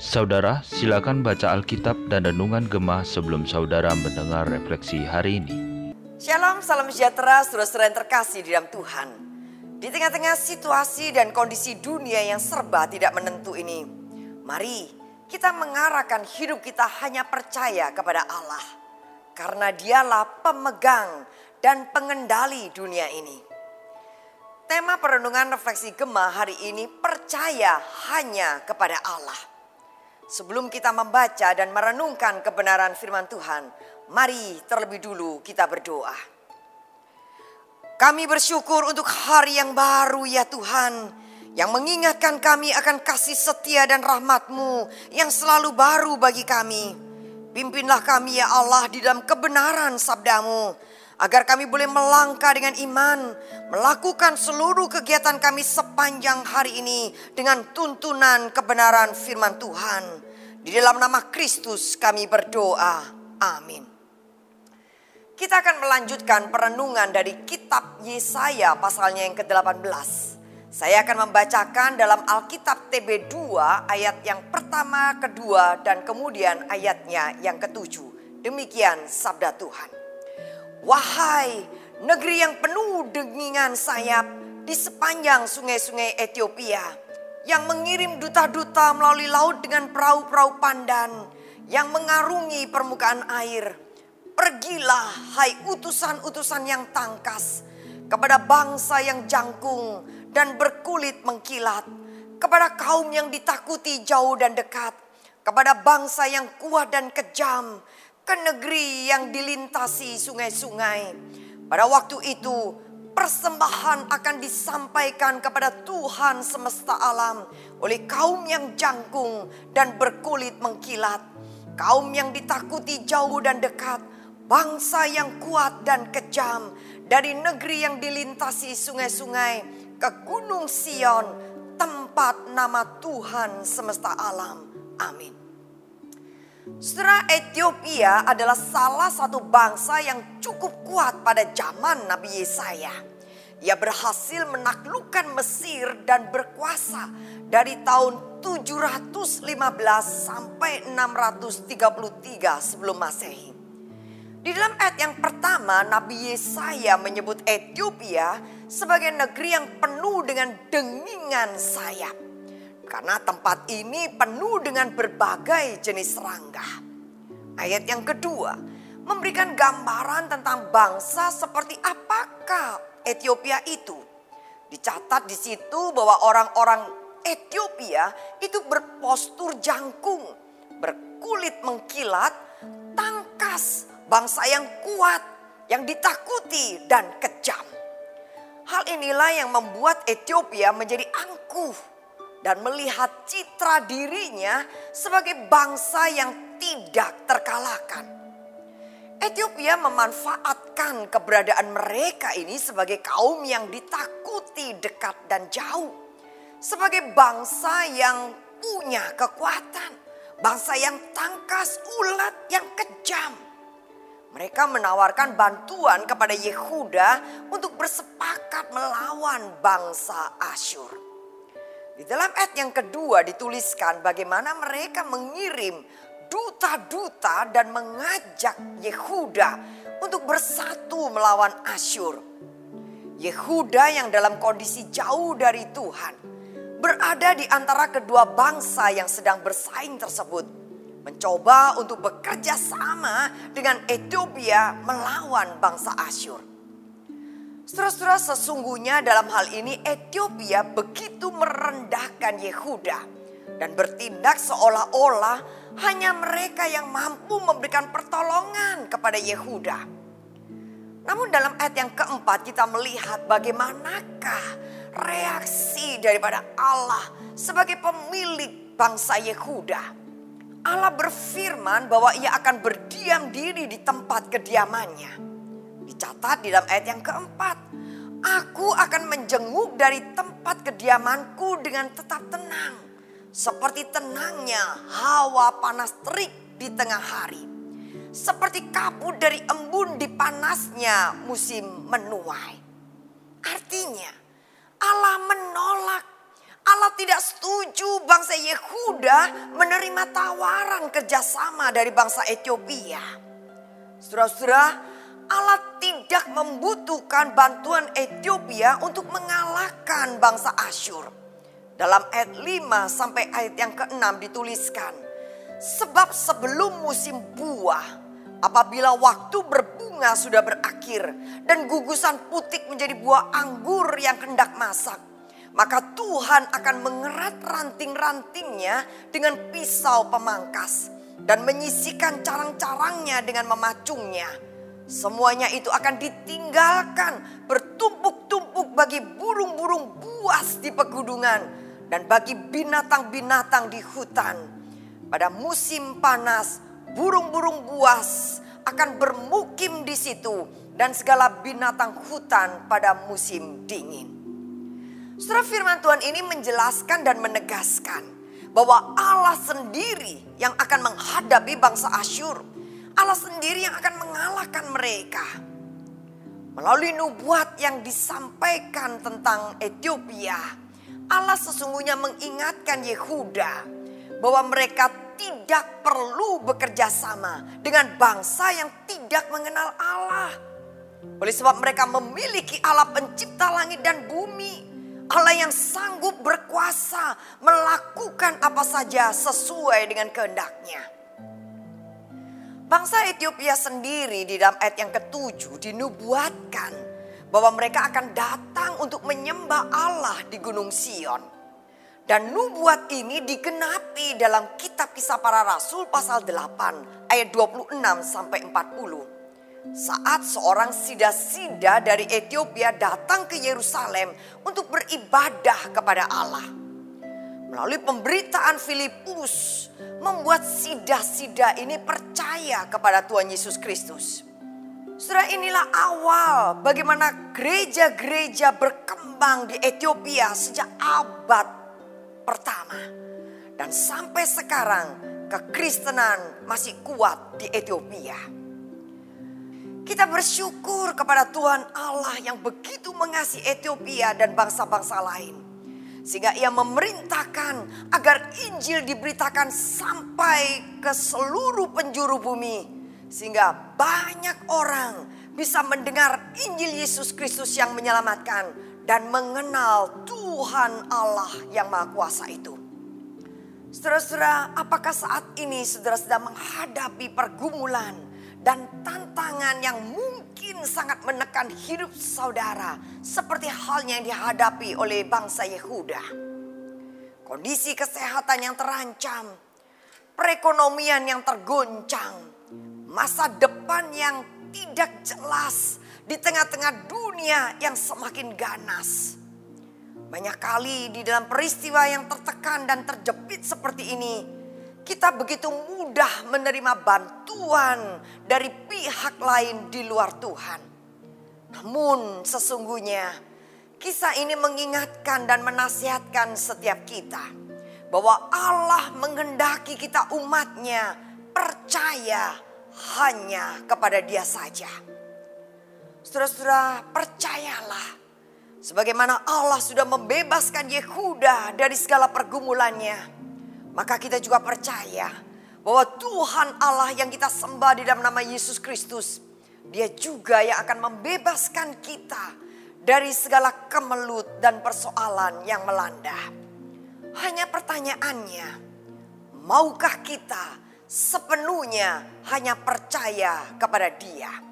Saudara, silakan baca Alkitab dan Renungan Gemah sebelum saudara mendengar refleksi hari ini. Shalom, salam sejahtera, saudara-saudara yang terkasih di dalam Tuhan. Di tengah-tengah situasi dan kondisi dunia yang serba tidak menentu ini, mari kita mengarahkan hidup kita hanya percaya kepada Allah. Karena dialah pemegang dan pengendali dunia ini. Tema perenungan refleksi Gemah hari ini percaya hanya kepada Allah. Sebelum kita membaca dan merenungkan kebenaran firman Tuhan, mari terlebih dulu kita berdoa. Kami bersyukur untuk hari yang baru ya Tuhan, yang mengingatkan kami akan kasih setia dan rahmat-Mu yang selalu baru bagi kami. Pimpinlah kami ya Allah di dalam kebenaran sabdamu, agar kami boleh melangkah dengan iman, melakukan seluruh kegiatan kami sepanjang hari ini dengan tuntunan kebenaran firman Tuhan. Di dalam nama Kristus kami berdoa. Amin. Kita akan melanjutkan perenungan dari kitab Yesaya pasalnya yang ke-18. Saya akan membacakan dalam Alkitab TB2 ayat yang pertama, kedua, dan kemudian ayatnya yang ketujuh. Demikian sabda Tuhan. Wahai negeri yang penuh dengan sayap di sepanjang sungai-sungai Ethiopia yang mengirim duta-duta melalui laut dengan perahu-perahu pandan yang mengarungi permukaan air. Pergilah hai utusan-utusan yang tangkas kepada bangsa yang jangkung dan berkulit mengkilat, kepada kaum yang ditakuti jauh dan dekat, kepada bangsa yang kuat dan kejam, ke negeri yang dilintasi sungai-sungai. Pada waktu itu persembahan akan disampaikan kepada Tuhan semesta alam oleh kaum yang jangkung dan berkulit mengkilat, kaum yang ditakuti jauh dan dekat, bangsa yang kuat dan kejam dari negeri yang dilintasi sungai-sungai ke Gunung Sion, tempat nama Tuhan semesta alam. Amin. Saudara Ethiopia adalah salah satu bangsa yang cukup kuat pada zaman Nabi Yesaya. Ia berhasil menaklukkan Mesir dan berkuasa dari tahun 715 sampai 633 sebelum Masehi. Di dalam ayat yang pertama, Nabi Yesaya menyebut Ethiopia sebagai negeri yang penuh dengan dengingan sayap. Karena tempat ini penuh dengan berbagai jenis serangga. Ayat yang kedua memberikan gambaran tentang bangsa seperti apakah Ethiopia itu. Dicatat di situ bahwa orang-orang Ethiopia itu berpostur jangkung, berkulit mengkilat, tangkas, bangsa yang kuat, yang ditakuti dan kejam. Hal inilah yang membuat Ethiopia menjadi angkuh dan melihat citra dirinya sebagai bangsa yang tidak terkalahkan. Ethiopia memanfaatkan keberadaan mereka ini sebagai kaum yang ditakuti dekat dan jauh. Sebagai bangsa yang punya kekuatan. Bangsa yang tangkas, ulat, yang kejam. Mereka menawarkan bantuan kepada Yehuda untuk bersepakat melawan bangsa Asyur. Di dalam ayat yang kedua dituliskan bagaimana mereka mengirim duta-duta dan mengajak Yehuda untuk bersatu melawan Asyur. Yehuda yang dalam kondisi jauh dari Tuhan berada di antara kedua bangsa yang sedang bersaing tersebut. Mencoba untuk bekerja sama dengan Ethiopia melawan bangsa Asyur. Saudara-saudara sesungguhnya dalam hal ini Ethiopia begitu merendahkan Yehuda dan bertindak seolah-olah hanya mereka yang mampu memberikan pertolongan kepada Yehuda. Namun dalam ayat yang keempat kita melihat bagaimanakah reaksi daripada Allah sebagai pemilik bangsa Yehuda. Allah berfirman bahwa ia akan berdiam diri di tempat kediamannya. Dicatat di dalam ayat yang keempat. Aku akan menjenguk dari tempat kediamanku dengan tetap tenang. Seperti tenangnya hawa panas terik di tengah hari. Seperti kabut dari embun di panasnya musim menuai. Artinya Allah menolak bangsa Yehuda menerima tawaran kerjasama dari bangsa Ethiopia. Saudara-saudara, Allah tidak membutuhkan bantuan Ethiopia untuk mengalahkan bangsa Asyur. Dalam ayat 5 sampai ayat yang ke-6 dituliskan, Sebab sebelum musim buah, apabila waktu berbunga sudah berakhir dan gugusan putik menjadi buah anggur yang hendak masak, maka Tuhan akan mengerat ranting-rantingnya dengan pisau pemangkas dan menyisikan carang-carangnya dengan memacungnya. Semuanya itu akan ditinggalkan bertumpuk-tumpuk bagi burung-burung buas di pegunungan dan bagi binatang-binatang di hutan pada musim panas, burung-burung buas akan bermukim di situ dan segala binatang hutan pada musim dingin. Surah firman Tuhan ini menjelaskan dan menegaskan bahwa Allah sendiri yang akan menghadapi bangsa Asyur. Allah sendiri yang akan mengalahkan mereka. Melalui nubuat yang disampaikan tentang Ethiopia, Allah sesungguhnya mengingatkan Yehuda bahwa mereka tidak perlu bekerja sama dengan bangsa yang tidak mengenal Allah. Oleh sebab mereka memiliki Allah pencipta langit dan bumi. Allah yang sanggup berkuasa melakukan apa saja sesuai dengan kehendaknya. Bangsa Ethiopia sendiri di dalam ayat yang ketujuh dinubuatkan bahwa mereka akan datang untuk menyembah Allah di Gunung Sion. Dan nubuat ini digenapi dalam kitab kisah para rasul pasal 8 ayat 26 sampai 40. Saat seorang sida-sida dari Ethiopia datang ke Yerusalem untuk beribadah kepada Allah. Melalui pemberitaan Filipus membuat sida-sida ini percaya kepada Tuhan Yesus Kristus. Saudara inilah awal bagaimana gereja-gereja berkembang di Ethiopia sejak abad pertama. Dan sampai sekarang kekristenan masih kuat di Ethiopia. Kita bersyukur kepada Tuhan Allah yang begitu mengasihi Ethiopia dan bangsa-bangsa lain. Sehingga ia memerintahkan agar Injil diberitakan sampai ke seluruh penjuru bumi. Sehingga banyak orang bisa mendengar Injil Yesus Kristus yang menyelamatkan dan mengenal Tuhan Allah yang Maha Kuasa itu. Saudara-saudara, apakah saat ini saudara sedang menghadapi pergumulan dan tantangan yang mungkin sangat menekan hidup saudara seperti halnya yang dihadapi oleh bangsa Yehuda? Kondisi kesehatan yang terancam, perekonomian yang tergoncang, masa depan yang tidak jelas, di tengah-tengah dunia yang semakin ganas. Banyak kali di dalam peristiwa yang tertekan dan terjepit seperti ini, kita begitu mudah menerima bantuan dari pihak lain di luar Tuhan. Namun sesungguhnya kisah ini mengingatkan dan menasihatkan setiap kita bahwa Allah menghendaki kita umatnya percaya hanya kepada dia saja. Saudara-saudara percayalah. Sebagaimana Allah sudah membebaskan Yehuda dari segala pergumulannya. Maka kita juga percaya bahwa Tuhan Allah yang kita sembah di dalam nama Yesus Kristus. Dia juga yang akan membebaskan kita dari segala kemelut dan persoalan yang melanda. Hanya pertanyaannya, maukah kita sepenuhnya hanya percaya kepada Dia?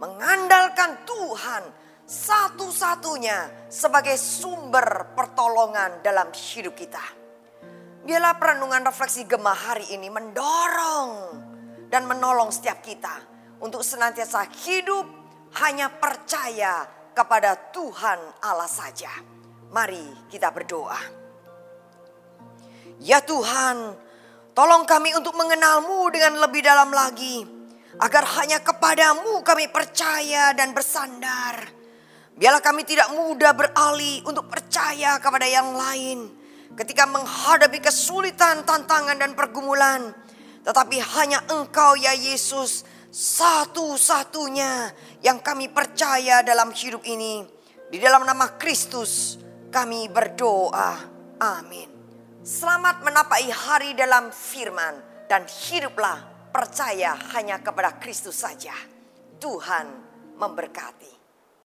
mengandalkan Tuhan satu-satunya sebagai sumber pertolongan dalam hidup kita. Biarlah perenungan refleksi gemah hari ini mendorong dan menolong setiap kita untuk senantiasa hidup hanya percaya kepada Tuhan Allah saja. Mari kita berdoa. Ya Tuhan, tolong kami untuk mengenalmu dengan lebih dalam lagi agar hanya kepadamu kami percaya dan bersandar. Biarlah kami tidak mudah beralih untuk percaya kepada yang lain ketika menghadapi kesulitan, tantangan, dan pergumulan. Tetapi hanya Engkau ya Yesus satu-satunya yang kami percaya dalam hidup ini. Di dalam nama Kristus kami berdoa. Amin. Selamat menapai hari dalam firman dan hiduplah percaya hanya kepada Kristus saja. Tuhan memberkati.